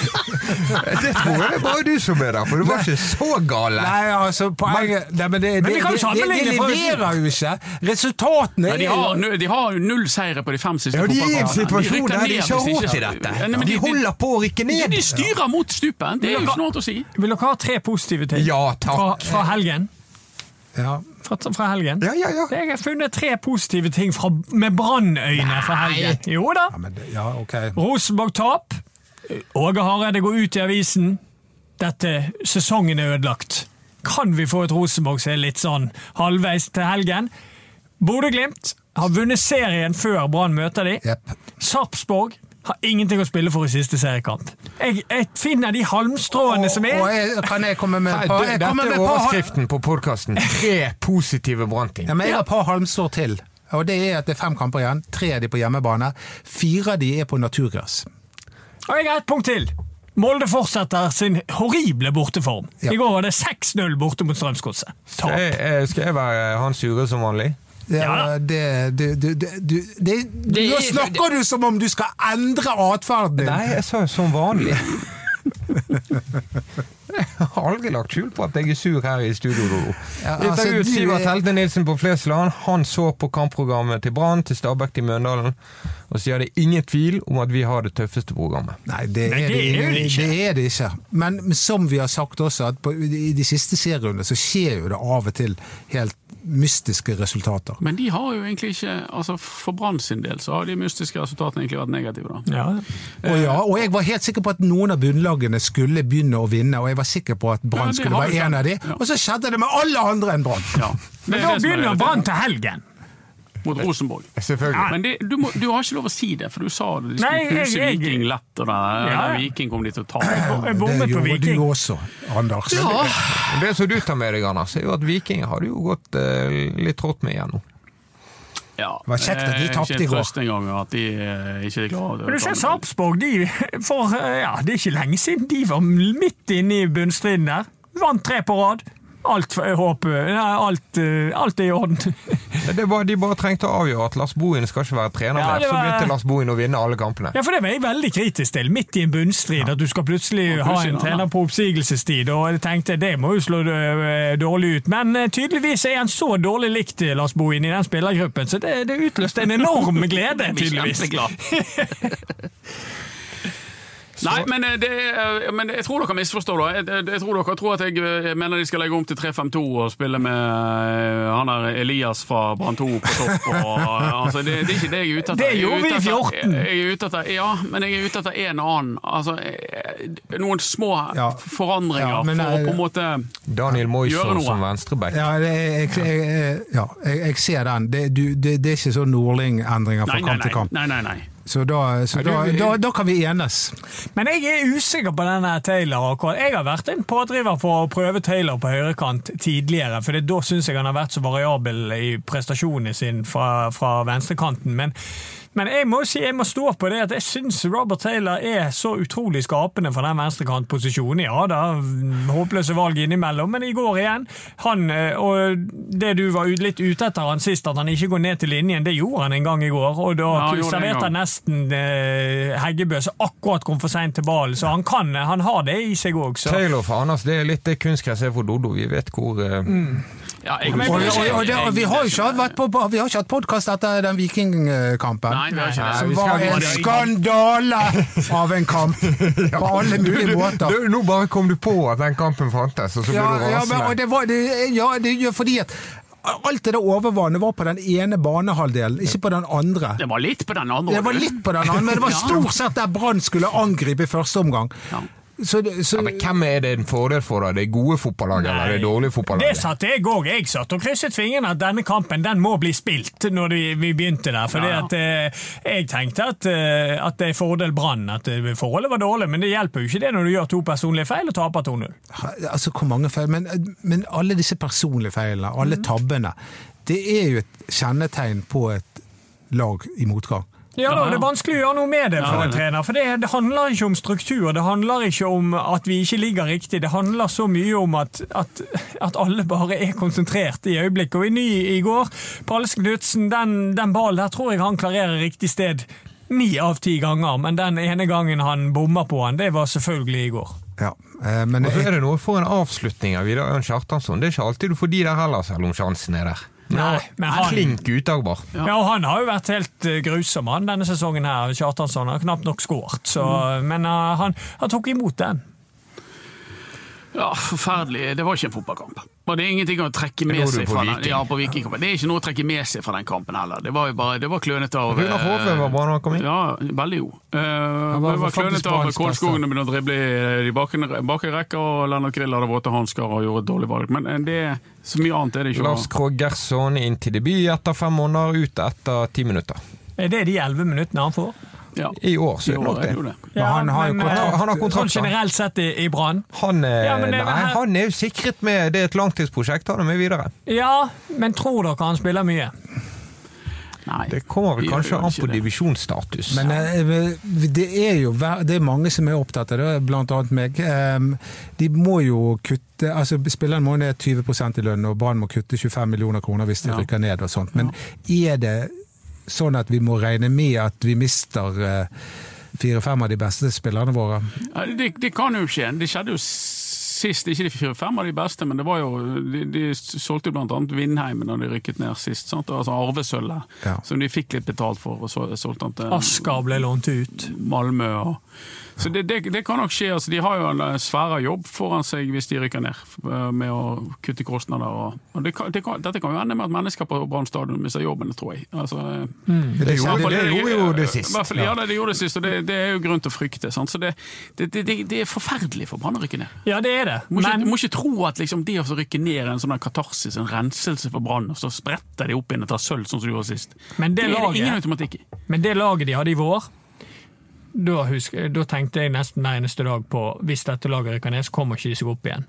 Det tror jeg det er bare du som er der, for du var ikke så gale. Nei, altså, poenget nei, men det, Men vi det, kan jo sammenligne, det leverer jo ikke. Resultatene Ja, de, er jo de har null seire på de fem siste Ja, de er i en situasjon der de ikke har råd til dette. Ja, De holder på å rykke ned. de styrer mot stupet, det er jo ikke noe annet å si. Vil dere ha tre positive ting Ja, takk. Fra, fra helgen? Ja. Fra, fra helgen? Ja, ja, ja. Jeg har funnet tre positive ting fra, med brannøyne fra helgen. Jo da. Ja, men det, ja, okay. Rosenborg-tap. Åge Hareide går ut i avisen. Dette sesongen er ødelagt. Kan vi få et Rosenborg som er litt sånn halvveis til helgen? Bodø-Glimt har vunnet serien før Brann møter dem. Yep. Sarpsborg har ingenting å spille for i siste seriekamp. Jeg, jeg finner de halmstråene som er Og jeg, kan jeg komme med et par- jeg Dette er par- overskriften på podkasten. Tre positive Brann-ting. Ja, men jeg har et par halmstrå til. Og det er at det er fem kamper igjen. Tre av de på hjemmebane. Fire av de er på naturgress. Og jeg har ett punkt til. Molde fortsetter sin horrible borteform. Ja. I går var det 6-0 borte mot Strømsgodset. Skal eh, skal jeg være han sure som vanlig? Det, Ja det, det, det, det, det, det, Det Nå er- snakker du som om du skal endre atferden din! Nei, jeg sa jo som vanlig. Jeg har aldri lagt skjul på at jeg er sur her i studio. Ja, altså, Intervjuet du Sivert er- Helte Nilsen på Flesland. Han så på kampprogrammet til Brann, til Stabæk, til Mjøndalen, og sier det er ingen tvil om at vi har det tøffeste programmet. Nei, det er det, det er det ikke. det er det ikke. Men, men som vi har sagt også, at på, i de siste serierundene så skjer jo det av og til helt mystiske resultater. Men de har jo egentlig ikke altså For Brann sin del så har de mystiske resultatene egentlig vært negative. da. Ja. Og, ja, og jeg var helt sikker på at noen av bunnlagene skulle begynne å vinne, og jeg var sikker på at Brann ja, skulle være en av de. Ja. og så skjedde det med alle andre enn Brann! Ja. Men da er begynner. Brann til helgen. Mot Rosenborg. Selvfølgelig. Men det, du, må, du har ikke lov å si det, for du sa det. De skulle jeg- knuse jeg- Viking lett, og det, Ja, ja. Viking kom de til å ta. Jeg Det bommet på gjorde du også, Anders. Det som du tar med deg, Anders, er jo at Viking har du jo gått eh, litt rått med igjen nå. Ja. Det var kjekt at de Eh, tapte i går. Ikke en gang at de eh, ikke er glad. Men du ser Sarpsborg, de for ja, Det er ikke lenge siden de var midt inne i bunnstriden der. Vant tre på rad. Alt, håpet alt, eh, alt er i orden. Det var, de bare trengte å avgjøre at Lars Bohin skal ikke være trener Ja, mer. Så begynte Lars Bohin å vinne alle kampene. Ja, for Det var jeg veldig kritisk til. Midt i en bunnstrid. At du skal plutselig ha en ja. trener på oppsigelsestid. Og jeg tenkte det må jo slå eh, dårlig ut. Men eh, tydeligvis er han så dårlig likt, Lars Bohin, i den spillergruppen, så det, det utløste en enorm glede, tydeligvis. Nei, men, eh, det, er- men jeg tror dere misforstår. da. Jeg, jeg, tror dere tror at jeg, eh, mener de skal legge om til 3-5-2 og spille med eh, han der Elias fra Brann 2 på topp. Og, eh, altså, det, det er ikke det jeg er ute etter. Det gjorde vi i 14. Jeg, jeg er ute etter, ja, men jeg er ute etter en annen. Altså, eh, noen små Ja. forandringer Ja, men, for å eh, på en måte Daniel Moisson som venstreback. Ja, jeg, jeg, jeg, ja jeg, jeg ser den. Det, du, det, det er ikke sånn Nordling-endringer fra Nei, nei, kamp til nei. kamp. nei, nei, nei. Så, da, så da, da, da kan vi enes. Men jeg er usikker på denne Taylor. akkurat. Jeg har vært en pådriver for å prøve Taylor på høyrekant tidligere, for da syns jeg han har vært så variabel i prestasjonene sine fra, fra venstrekanten. Men, men jeg må si, jeg må stå på det at jeg syns Robert Taylor er så utrolig skapende for den venstrekantposisjonen. Ja da, håpløse valg innimellom, men i går igjen han, eh, Og det du var litt ute etter han sist, at han ikke går ned til linjen, det gjorde han en gang i går. Og da Ja, serverte han nesten eh, Heggebø, som akkurat kom for seint til ballen. Så han kan, han har det i seg òg. Taylor for Anders, det er litt det kunstgresset er for Dodo. Vi vet hvor eh, Ja, jeg, Og, og, og, det, og vi har jo ikke hatt, vært på, vi har ikke hatt podkast etter den vikingkampen. Nei. Som var en skandale av en kamp! På alle mulige måter. Du, Nå bare kom du på at den kampen fantes, og så ble Ja, du ja, men, rasende. og det var, det, ja, det gjør fordi at alt det der overvannet var på den ene banehalvdelen, ikke på den andre. Det var litt på den andre. Det var litt på den andre, men det var stort sett der Brann skulle angripe i første omgang. Ja. Så, det- så, ja, men Hvem er det en fordel for? da? Det gode fotballaget eller det dårlige Det satte satt jeg òg. Jeg satt og krysset fingrene at denne kampen den må bli spilt når vi begynte der. For Ja, eh, jeg tenkte at, eh, at det er fordel Brann. At eh, forholdet var dårlig, men det hjelper jo ikke det når du gjør to personlige feil og taper 2-0. altså, hvor mange feil? Men, men alle disse personlige feilene, alle tabbene, det er jo et kjennetegn på et lag i motgang. Ja, da. Det er vanskelig å gjøre noe med det for Ja, en trener. For det, det handler ikke om struktur, det handler ikke om at vi ikke ligger riktig. Det handler så mye om at, at, at alle bare er konsentrert i øyeblikket. Og i ny i går, Pallesen Knutsen, den, den ballen der tror jeg han klarerer riktig sted ni av ti ganger. Men den ene gangen han bomma på han, det var selvfølgelig i går. Ja, eh, men så er det noe for en avslutning av Vidar Ørn Kjartansson. Det er ikke alltid du får de der heller, selv om sjansen er der. Nei, men han- ut, Dagbar. Ja. og Han har jo vært helt eh, grusom han denne sesongen. her, Kjartansson har knapt nok skåret. mm. Men uh, han, han tok imot den. Ja, forferdelig. Det var ikke en fotballkamp. Og det er ingenting å trekke med seg fra den. Ja, på Vikingkampen. Det er ikke noe å trekke med seg fra den kampen heller. Det var jo bare, det var klønete av Runar Hove var bra når han kom inn. Ja, veldig god. Uh, det var var klønete av Kålskogen å begynne å drible i bakre rekke, og Lennart Grill hadde våte hansker og gjorde et dårlig valg. Men eh, det, så mye annet er det ikke. Lars Krogh Gerson inn til debut etter fem måneder, ut etter ti minutter. Er det de elleve minuttene han får? Ja. I år, så I det år nok er det jo det. Men han har jo men, kontrakt. eh, Han har kontrakt, Sånn generelt sett i, i Brann. Han, eh, Ja, nei, her- han er jo sikret med Det er et langtidsprosjekt, han er med videre. Ja, men tror dere han spiller mye? Nei. Det kommer vel kanskje an på divisjonsstatus. Men eh, det er jo det er mange som er opptatt av det, annet meg. De må jo kutte altså Spillerne må ned 20% i lønn, og Brann må kutte 25 millioner kroner hvis de rykker ned og sånt. Men er det sånn at vi må regne med at vi mister eh, fire-fem av de beste spillerne våre? Det, det kan jo skje. Det skjedde jo sist, ikke de fire-fem av de beste, men det var jo, de, de solgte jo annet Vindheim da de rykket ned sist. Sant? Altså Arvesølvet, Ja. som de fikk litt betalt for, og så solgte han til Asker ble lånt ut. Malmö. Og, så det, det, det kan nok skje. Altså, de har jo en eh, svære jobb foran seg hvis de rykker ned, eh, med å kutte kostnader. Og, og det kan, det kan, dette kan jo ende med at mennesker på Brann stadion mister jobben, tror jeg. Altså, mm. det, i gjorde, fall det, gjorde jo det sist. fall- Ja, det, det gjorde det sist, og det, det er jo grunn til å frykte. Sant? Så det, det, det, det er forferdelig for Brann å rykke ned. Ja, det er det. Må, ikke, Men må ikke tro at liksom, det å rykke ned er en sånn katarsis, en renselse for Brann, og så spretter de opp igjen og tar sølv, sånn som de gjorde sist. Men det det er det ingen automatikk i. Men det laget de hadde i vår, da, husk, da tenkte jeg nesten hver eneste dag på hvis dette laget rykker ned, så kommer ikke de seg opp igjen.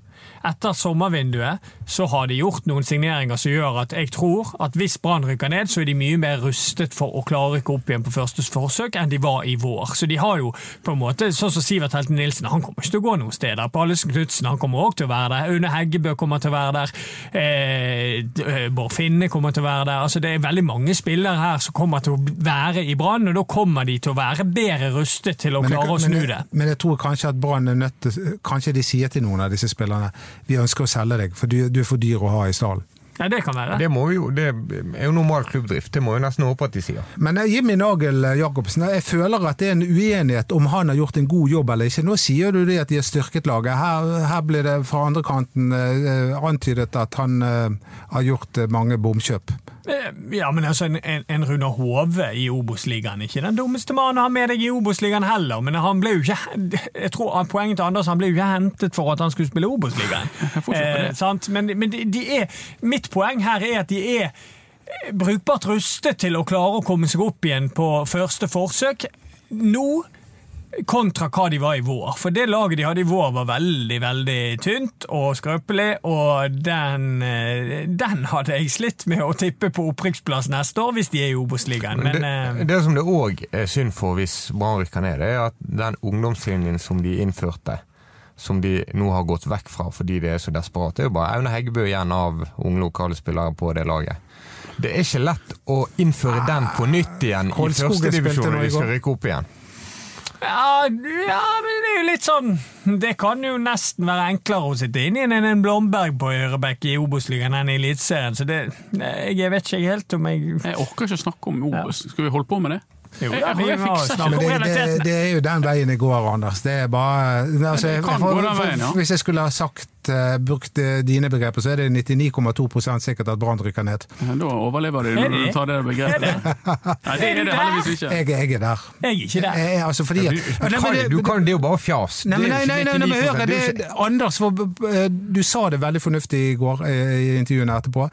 Etter sommervinduet så har de gjort noen signeringer som gjør at jeg tror at hvis Brann rykker ned, så er de mye mer rustet for å klare å rykke opp igjen på første forsøk enn de var i vår. Så de har jo på en måte, sånn som Sivert Helten Nilsen, han kommer ikke til å gå noen steder. Pallesen Knutsen han kommer også til å være der. Aune Heggebø kommer til å være der. Eh, eh, Bård Finne kommer til å være der. Altså Det er veldig mange spillere her som kommer til å være i Brann, og da kommer de til å være bedre rustet til å klare jeg- å men snu det. Men jeg tror kanskje at Brann er nødt til Kanskje de sier til noen av disse spillerne vi ønsker å selge deg, for du, du er for dyr å ha i stallen. Ja, det kan være. Det, må vi jo, det er jo normal klubbdrift, det må jo nesten håpe at de sier. Men eh, Jimmy Nagel eh, Jacobsen, jeg føler at det er en uenighet om han har gjort en god jobb eller ikke. Nå sier du det at de har styrket laget. Her, her blir det fra andre kanten eh, antydet at han eh, har gjort eh, mange bomkjøp. Eh, Ja, men altså, en, en, Runar Hove i Obos-ligaen ikke den dummeste mannen å ha med deg i Obos-ligaen heller, men han ble jo ikke jeg tror Poenget til Anders han ble jo ikke hentet for at han skulle spille Obos-ligaen. eh. Men, men de, de er, mitt poeng her er at de er brukbart rustet til å klare å komme seg opp igjen på første forsøk. Nå kontra hva de var i vår. For det laget de hadde i vår var veldig, veldig tynt og skrøpelig, og den, eh, den hadde jeg slitt med å tippe på opprykksplass neste år hvis de er i Obos-ligaen. Det, eh, det som det òg er synd for hvis Brann rykker ned, er at den ungdomslinjen som de innførte, som de nå har gått vekk fra fordi de er så desperate, er jo bare Aune Heggebø igjen av unge lokale spillere på det laget. Det er ikke lett å innføre den på nytt igjen i første førstedivisjon når de skal rykke opp igjen. Ja, ja, men det er jo litt sånn Det kan jo nesten være enklere å sitte inne i enn en Blomberg på Ørebekk i Obos-ligaen enn i Eliteserien, så det Jeg vet ikke helt om jeg Jeg orker ikke å snakke om Obos. Skal vi holde på med det? Jo, Jeg- da, jeg- jeg fikser Men det, det, det er jo den veien det går, Anders. Det er bare altså, det jeg, for, for, ja. Hvis jeg skulle ha sagt, eh, brukt eh, dine begreper, så er det 99,2 sikkert at Brann rykker ned. Da overlever Er når du tar det begrepet. Nei, det er det heldigvis ikke. Jeg, jeg er der. Jeg er ikke der. Jeg, altså, fordi at, Du, Nei, kan, det- du kan, det jo bare fjas. Nei, nei, nei, nei, nei, men hør, det er Anders, for, eh, du sa det veldig fornuftig i går i intervjuene etterpå.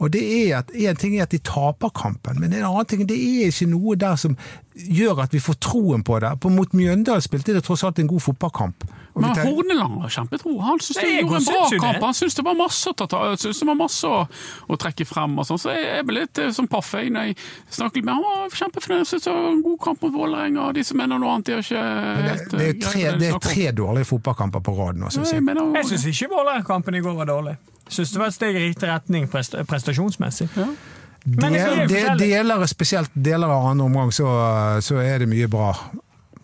Og det er at En ting er at de taper kampen, men en annen ting det er ikke noe der som gjør at vi får troen på det. På Mot Mjøndalen spilte det tross alt en god fotballkamp. Men Horneland var kjempetro. Han syntes det gjorde en bra kamp. Han syntes det var masse å ta synes det var masse å, å trekke frem. og sånn, Så jeg ble litt sånn som paff når jeg snakket litt med ham. Han var kjempefornøyd. Jeg synes det var en god kamp mot Vålerenga. og De som mener noe annet, de har ikke det, helt det, det, er tre, det er tre dårlige fotballkamper på rad nå, syns jeg jeg. mener Jeg syns ikke Vålerenga-kampen i går var dårlig. Jeg synes det var et steg i riktig retning prestasjonsmessig. prestasjonsmessig. Men det, skal Del, jo de, fortelle- deler, spesielt deler av andre omgang, så, så er det mye bra.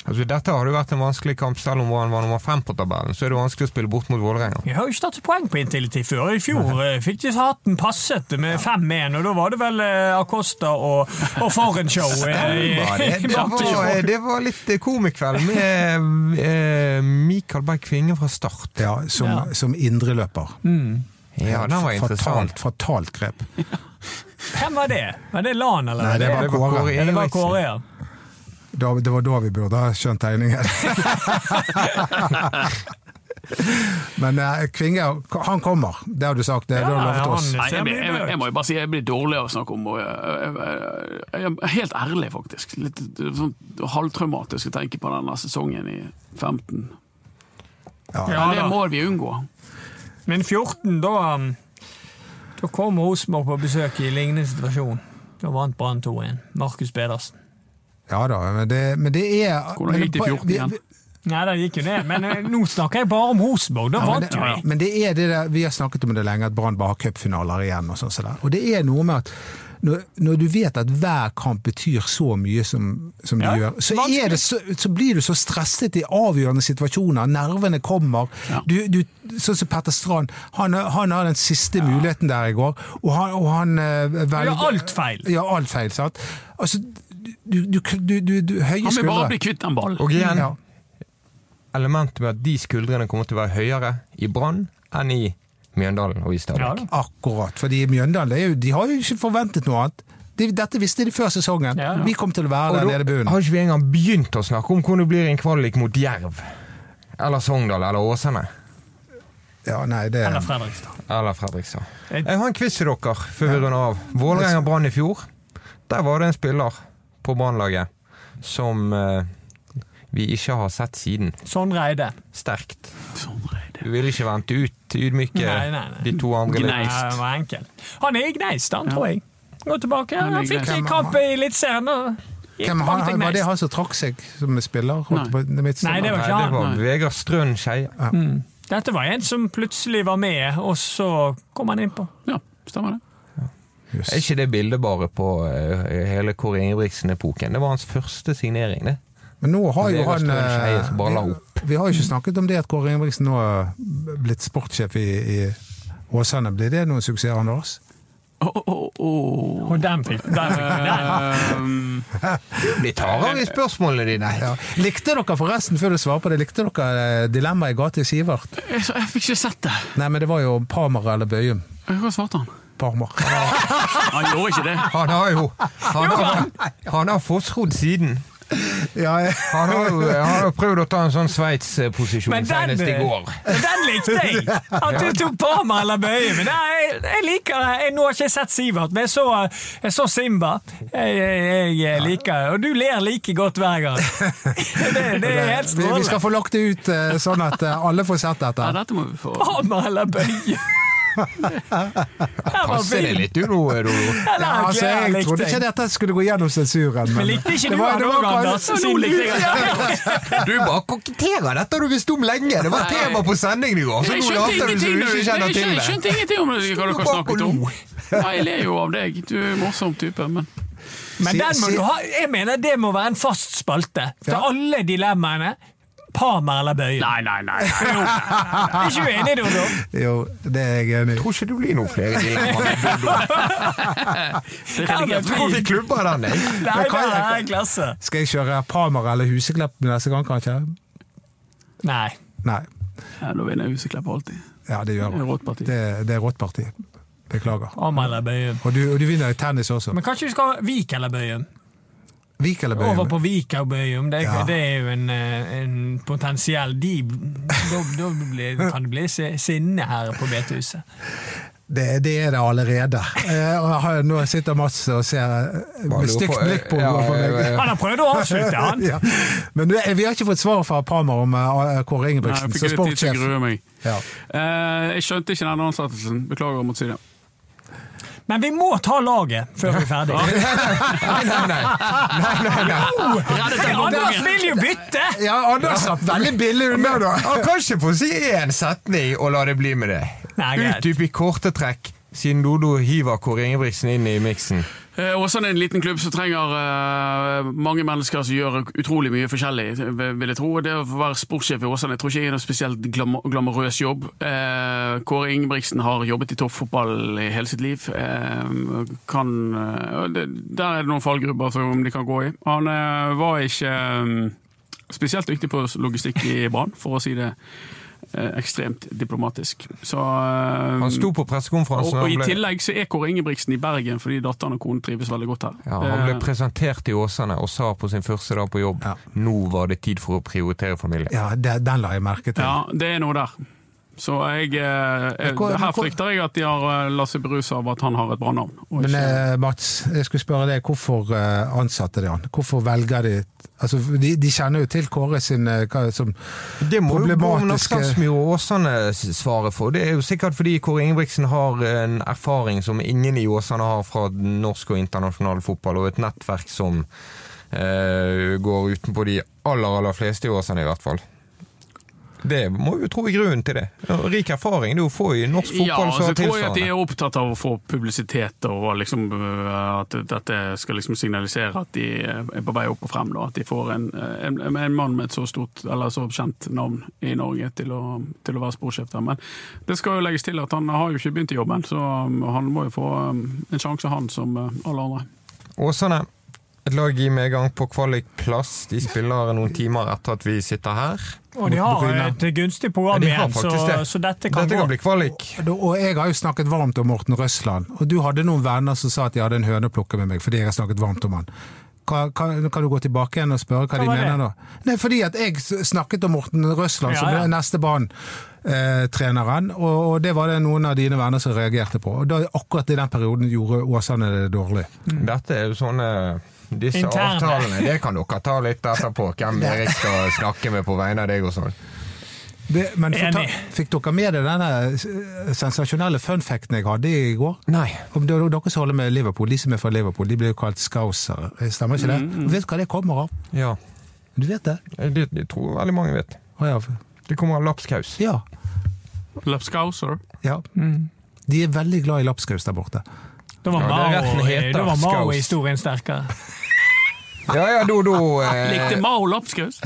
Altså, dette har jo vært en vanskelig kamp, selv om han var nummer fem på tabellen. Så er det vanskelig å spille bort mot Vålerenga. Jeg har jo ikke tatt poeng på Intility før. I fjor Nei. fikk de hatten passet med 5-1, og da var det vel eh, Acosta og, og Forenshow. eh, det, det, var, det var litt eh, komikveld med eh, Mikael Berg Kvinge fra start. Ja, som, Ja. som indreløper. Ja, den var interessant. Fatalt, fatalt grep. Hvem var det? Var det Lan, eller? Nei, det var. Kåre Ja, det var Kåre, ja. Da, det var da vi burde ha skjønt tegningen. Men eh, Kvinge, han kommer. Det har du sagt. Det, det har du Ja, lovet oss. Nei, jeg, blir- jeg, jeg må jo bare si jeg blir dårlig av å snakke om og jeg, jeg, jeg, jeg er Helt ærlig, faktisk. Litt sånn halvtraumatisk å tenke på denne sesongen i 15. Ja. Ja, Men det må vi unngå. Men 14, da um, Da kom Rosenborg på besøk i lignende situasjon. Da vant Brann 2-1. Markus Pedersen. Ja da, men det, men det er Hvordan gikk det i 14 igjen? Nei, det gikk jo ned, men eh, nå snakker jeg bare om Rosenborg. Da Ja, vant jo det, vi. men det er det der, vi har snakket om det lenge, at Brann bare har cupfinaler igjen. Og sånn så der. Og det er noe med at når, når du vet at hver kamp betyr så mye som, som de Ja, gjør, så, er det så, så blir du så stresset i avgjørende situasjoner. Nervene kommer. Ja. Du, du, sånn som Petter Strand, han, han har den siste muligheten der i går, og han, og han eh, velger gjør alt feil. Ja, alt feil, sant? Altså, du, du, du, du, du høye Han vil bare skuldre. bli kvitt den ballen. Og igjen, Ja. elementet med at de skuldrene kommer til å være høyere i Brann enn i Mjøndalen og i Stabæk. Ja, Akkurat. fordi Mjøndalen det er jo, de har jo ikke forventet noe annet. De, dette visste de før sesongen. Ja, ja. Vi kom til å være Og der nede i bunnen. har ikke vi engang begynt å snakke om hvordan det blir en kvalik mot Jerv. Eller Sogndal eller Åsane. Ja, nei, det Eller Fredrikstad. Eller Fredrikstad. Jeg har en quiz til dere før vi runder av. Vålerenga-Brann i fjor. Der var det en spiller på Brannlaget som eh, vi ikke har sett siden. Sånn Reide. Sterkt. Sånn Reide. Du vil ikke vente ut, ydmyke Nei, nei, nei. de to andre Gneist. Ja, var enkel. Han er i Gneist, han, tror jeg. Gå tilbake. Han Han fikk en kamp i Eliteserien. senere. Hvem, han, var det han som trakk seg som spiller? Nei. Nei, det var Nei, han. det var Vegard Strøn Skeie. Mm. Dette var en som plutselig var med, og så kom han innpå. Ja, stemmer det. Er ikke det bildet bare på eh, hele Kåre Ingebrigtsen-epoken? Det var hans første signering, det. Men nå har jo han eh, opp. Vi har jo ikke snakket om det at Kåre Ingebrigtsen nå er blitt sportssjef i, i Åsane. Blir det noen suksess, Anders? Åh, åh, åh. Og den fikk den tar Litt hardere i spørsmålene dine. Ja. Likte dere forresten, før du svarer på det, likte dere eh, dilemmaet i ga i Sivert? jeg, jeg fikk ikke sett det. Nei, men det var jo Pamer eller Bøyum. Hva svarte han? Parmar. Han gjorde ikke det. Han har jo Han har, han har fossrodd siden. Ja, jeg- Han har jo han har prøvd å ta en sånn Sveits-posisjon senest i går. men den likte jeg! At du tok Parma eller Bøye. Men jeg, jeg liker det. Jeg, nå har ikke jeg sett Sivert, men jeg så, jeg så Simba. Jeg, jeg, jeg liker det. Og du ler like godt hver gang. Det, det er helt Vi, vi skal få lagt det ut eh, sånn at eh, alle får sett Ja, dette. dette må vi få Parma eller Bøye. Passer det litt, du nå? Ja, altså, jeg trodde ikke dette skulle gå gjennom sensuren. Men likte ikke det du han det òg, Anders? Nå likte du- jeg Du bare koketterer dette har du visst om lenge! Det var tema på sendingen i går, så nå later du som du ikke kjenner til skjønte- Jeg skjønte ingenting om hva dere snakket om. jeg ler jo av deg. Du er en morsom type, men Men den må du ha, jeg mener det må være en fast spalte For Ja. alle dilemmaene. Parma eller Bøye. Nei, nei, nei. nei. Er ikke du enig, Dodo? Jo, det er jeg enig i. Tror ikke du blir noen flere dilemmaer er redigert. Tror vi klubber den, jeg. Nei, det jeg- er klasse. Skal jeg kjøre Palmer eller Huseklepp neste gang, kanskje? Nei. Nei. Ja, da vinner Huseklepp alltid. Ja, det gjør Det jeg. Det, det er rått parti. Beklager. Parma eller Bøyen. Og du, og du vinner i tennis også. Men kanskje vi skal ha Vik eller Bøye? Vik eller Over på Vika og Bøyum, det, Ja. det er jo en, eh, en potensiell de, Da, da blir, kan det bli sinne her på betehuset. Det, det er det allerede. Eh, jeg nå sitter Mats og ser eh, med stygt blikk på, ja, meg. ja. Han har prøvd å avslutte, han! Ja. Men vi har ikke fått svar fra Palmer om Kåre Ingebrigtsen jeg som sportssjef. grue. Ja. Eh, jeg skjønte ikke den ansettelsen. Beklager å måtte si det. Men vi må ta laget før vi er ferdig. Nei, nei, nei. nei, nei, nei. Anders vil jo bytte! ja, Anders slapp veldig billig unna, da. Han kan ikke få si én setning og la det bli med det. Nei. Utdyp i korte trekk, siden Dodo hiver Kåre Ingebrigtsen inn i miksen. Eh, Åsane er en liten klubb som trenger eh, mange mennesker som gjør utrolig mye forskjellig, vil jeg tro. Det å være sportssjef i Åsane jeg tror ikke er noe spesielt glam glamorøs jobb. Eh, Kåre Ingebrigtsen har jobbet i toppfotball i hele sitt liv. Kan, der er det noen fallgrupper som de kan gå i. Han var ikke eh, spesielt dyktig på logistikk i Brann, for å si det ekstremt diplomatisk. Så eh, Han sto på pressekonferansen og, og I tillegg så er Kåre Ingebrigtsen i Bergen fordi datteren og konen trives veldig godt her. Ja, han ble Det- presentert i Åsane og sa på sin første dag på jobb Ja. nå var det tid for å prioritere familie. Ja, det, den la jeg merke til. Ja, det er noe der. Så jeg, eh, jeg hvor- Her frykter jeg at de har eh, latt seg beruse av at han har et bra navn. og Men ikke- eh, Mats, jeg skulle spørre deg, hvorfor eh, ansatte de han? Hvorfor velger de Altså, de, de kjenner jo til Kåre sin eh, hva, som Det må jo Problematiske- Bård og Åsane svare for. Det er jo sikkert fordi Kåre Ingebrigtsen har en erfaring som ingen i Åsane har fra norsk og internasjonal fotball, og et nettverk som eh, går utenpå de aller, aller fleste i Åsane, i hvert fall. Det må jo tro er grunnen til det. Rik erfaring. Det er jo få i norsk Ja, fotball så altså, har tror jeg at de er opptatt av å få publisitet, og liksom, øh, at dette skal liksom signalisere at de er på vei opp og frem. Da. At de får en, en, en mann med et så stort, eller så kjent navn i Norge til å, til å være sporsjef der. Men det skal jo legges til at han har jo ikke begynt i jobben, så um, han må jo få um, en sjanse, han, som uh, alle andre. Åsane, et lag i medgang på kvalikplass. De spiller noen timer etter at vi sitter her. Og de har et gunstig program Ja, de igjen, så, det. så dette kan Dette gå. kan bli kvalik. Og jeg har jo snakket varmt om Morten Røsland, og du hadde noen venner som sa at de hadde en høne å plukke med meg fordi jeg har snakket varmt om han. Kan, kan, kan du gå tilbake igjen og spørre hva, Hva de mener det? da? Nei, fordi at jeg snakket om Morten Røsland Ja, som ja. neste Brann-treneren, og, og det var det noen av dine venner som reagerte på. Og da, akkurat i den perioden gjorde Åsane det dårlig. Dette er jo sånne disse Interne. avtalene, det kan dere ta litt etterpå. Hvem Erik skal snakke med på vegne av deg og sånn. Det, men ta, fikk dere med dere denne eh, sensasjonelle funfacten jeg hadde i går? Nei. Om det er dere som holder med Liverpool, de som er fra Liverpool, de blir jo kalt scousere. Stemmer ikke det? Mm, Vet du hva det kommer av? Ja, Du vet det? det, det tror veldig mange vet. Oh, ja. Det kommer av lapskaus. ja. Lapskauser. ja. De er veldig glad i lapskaus der borte. Da var Ja, Mao- heter da var Skaus. Mao-historien sterkere. Ja ja, do, do. Eh, Likte Mao lapskaus?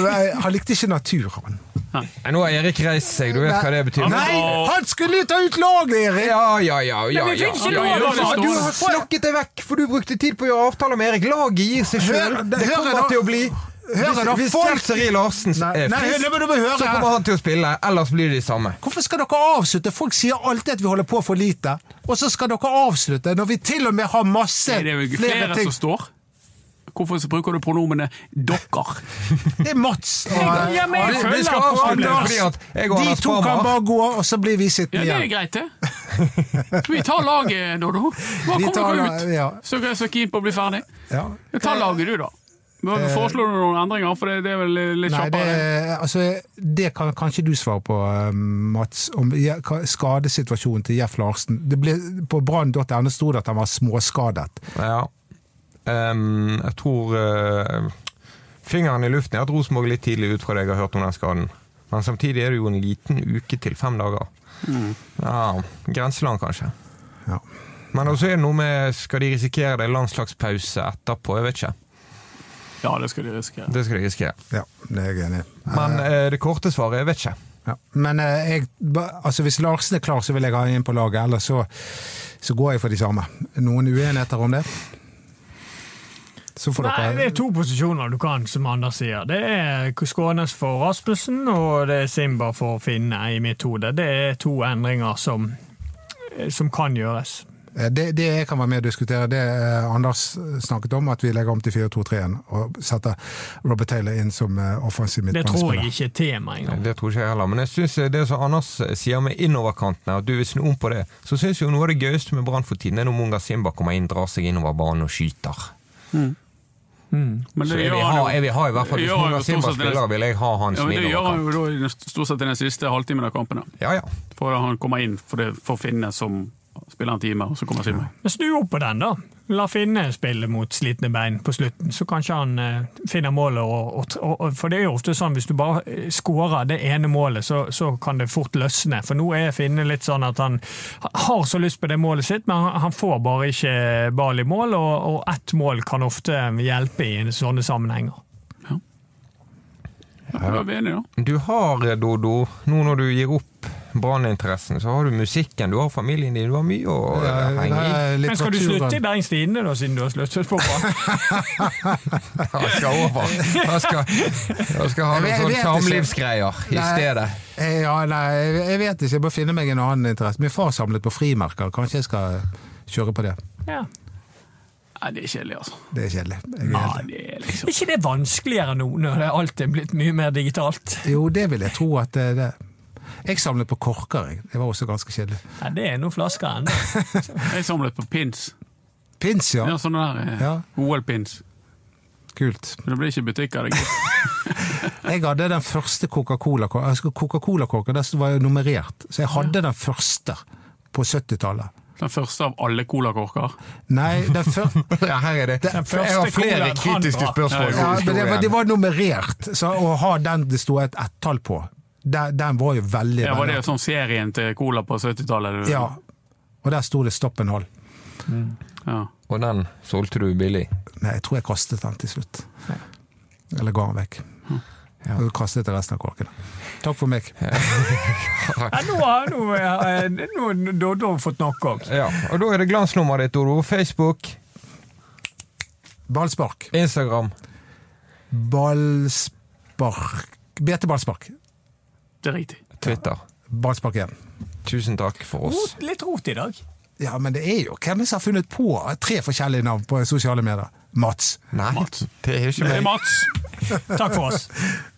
Nei, Han likte ikke natur, han. nå har Erik reist seg, du vet hva det betyr. Nei. Nei, han skulle ta ut laget, Erik! Ja, ja, ja. ja, Men vi ja, fikk ikke ja, lov, ja, altså. Du har snakket deg vekk, for du brukte tid på å gjøre avtaler med Erik. Laget gir seg sjøl. Det kommer til å bli Hør Hvis, da, hvis folk- Seri Larsen Nei, er nei, frisk, så kommer han til å spille. Ellers blir det de samme. Hvorfor skal dere avslutte? Folk sier alltid at vi holder på for lite, og så skal dere avslutte når vi til og med har masse flere ting. Det er jo flere flere ting. som står. Hvorfor så bruker du pronomene 'dokker'? Det er Mats. Og, Ja, men jeg Vi, vi følger på Anders. de to kan bare gå, og så blir vi sittende igjen. Ja, det er greit, det. Vi tar laget, Dodo? Hva Vi kommer dere ut? ja. Så er jeg så keen på å bli ferdig. Ja. Ta laget, du, da. Men Foreslår du noen endringer? For det, det er vel litt Nei, det, kjappere? altså, det kan kanskje du svare på, eh, Mats, om skadesituasjonen til Jeff Larsen. Det ble, på brann.no sto det at han var småskadet. Ja. um, jeg tror uh, Fingeren i luften er at Rosenborg litt tidlig ut fra det jeg har hørt om den skaden. Men samtidig er det jo en liten uke til fem dager. Ja, Grenseland, kanskje. Ja. Men også er det noe med Skal de risikere det landslagspause etterpå? Jeg vet ikke. Ja, det skal de risikere. Det skal de risikere. Ja, det er jeg enig i. Men eh, det korte svaret jeg vet ikke. Ja. Men eh, jeg, altså, hvis Larsen er klar, så vil jeg ha inn på laget. Ellers så, så går jeg for de samme. Noen uenigheter om det? Så får Nei, det er to posisjoner du kan, som Anders sier. Det er Skånes for Rasmussen, og det er Simba for Finne, i mitt hode. Det er to endringer som, som kan gjøres. Eh, det, det jeg kan være med og diskutere, det er Anders snakket om, at vi legger om til 4-2-3-en og setter Robert Taylor inn som offensiv offensiv Det tror jeg ikke er tema engang. Det tror ikke jeg heller. Men jeg synes det som Anders sier med innoverkantene, at du vil snu om på det, så syns jo noe av det gøyeste med Brann for tiden er når Munga Simba kommer inn, drar seg innover banen og skyter. Men Så det jeg vil ha, jeg vil ha i hvert fall Hvis Munga Simba spiller, vil jeg ha hans Ja, men Det gjør han jo da stort sett i den siste halvtimen av kampene. Ja, ja. For han kommer inn for, det, for Finne som spiller en time, og så kommer Simon. Men Snu opp på den, da. La Finne spille mot slitne bein på slutten, så kanskje han eh, finner målet. Og, og, og, for det er jo ofte sånn hvis du bare eh, skårer det ene målet, så, så kan det fort løsne. For nå er Finne litt sånn at han har så lyst på det målet sitt, men han, han får bare ikke ball i mål, og, og ett mål kan ofte hjelpe i sånne sammenhenger. Ja, da er vi enige, da. Du har, Dodo, nå når du gir opp branninteressen, så har du musikken, du har familien din, du har mye å Ja, henge i. Men skal du slutte i. Bergens Tidende, da, siden du har sluttet på Brann? Han skal over. Han skal, han skal ha noen sånne samlivsgreier i stedet. Eh, Ja, nei, jeg vet ikke. Jeg må finne meg en annen interesse. Min far samlet på frimerker. Kanskje jeg skal kjøre på det. Ja. Nei, det er kjedelig, altså. Det er kjedelig. Er Nei, det er Er liksom ikke det vanskeligere nå, når det alt er blitt mye mer digitalt? Jo, det vil jeg tro at det er det. Jeg samlet på korker, jeg. Det var også ganske kjedelig. Ja, det er noen flasker ennå. Jeg samlet på pins. Pins, ja. Ja, sånne der eh, Ja. OL-pins. Kult. Men det blir ikke butikk av det. gitt. Jeg hadde den første Coca-Cola-korken. Coca-Cola-korken den var jo nummerert, så jeg hadde den første på 70-tallet. Den første av alle colakorker. Nei, den første Ja, her er det. Den første Jeg har flere kritiske spørsmål. Ja, det, var- det var nummerert, så å ha den det sto et ett-tall på, den, den var jo veldig Ja, var det veldig- sånn serien til cola på 70-tallet? Ja. Og der sto det 'stopp en Mm. ja. Og den solgte du billig. Nei, jeg tror jeg kastet den til slutt. Eller ga den vekk. Og så kastet jeg resten av korkene. Takk for meg. Ja, nå har Doddo fått nok òg. Ja, og da er det glansnummeret ditt, Oro. Facebook, Ballspark. Instagram. Ballspark BT Ballspark. Det er riktig. Twitter. Ballspark 1. Tusen takk for oss. Litt rot i dag. Ja, men det er jo Hvem som har funnet på tre forskjellige navn på sosiale medier? Mats. Nei, det er ikke meg. Det er Mats! Takk for oss.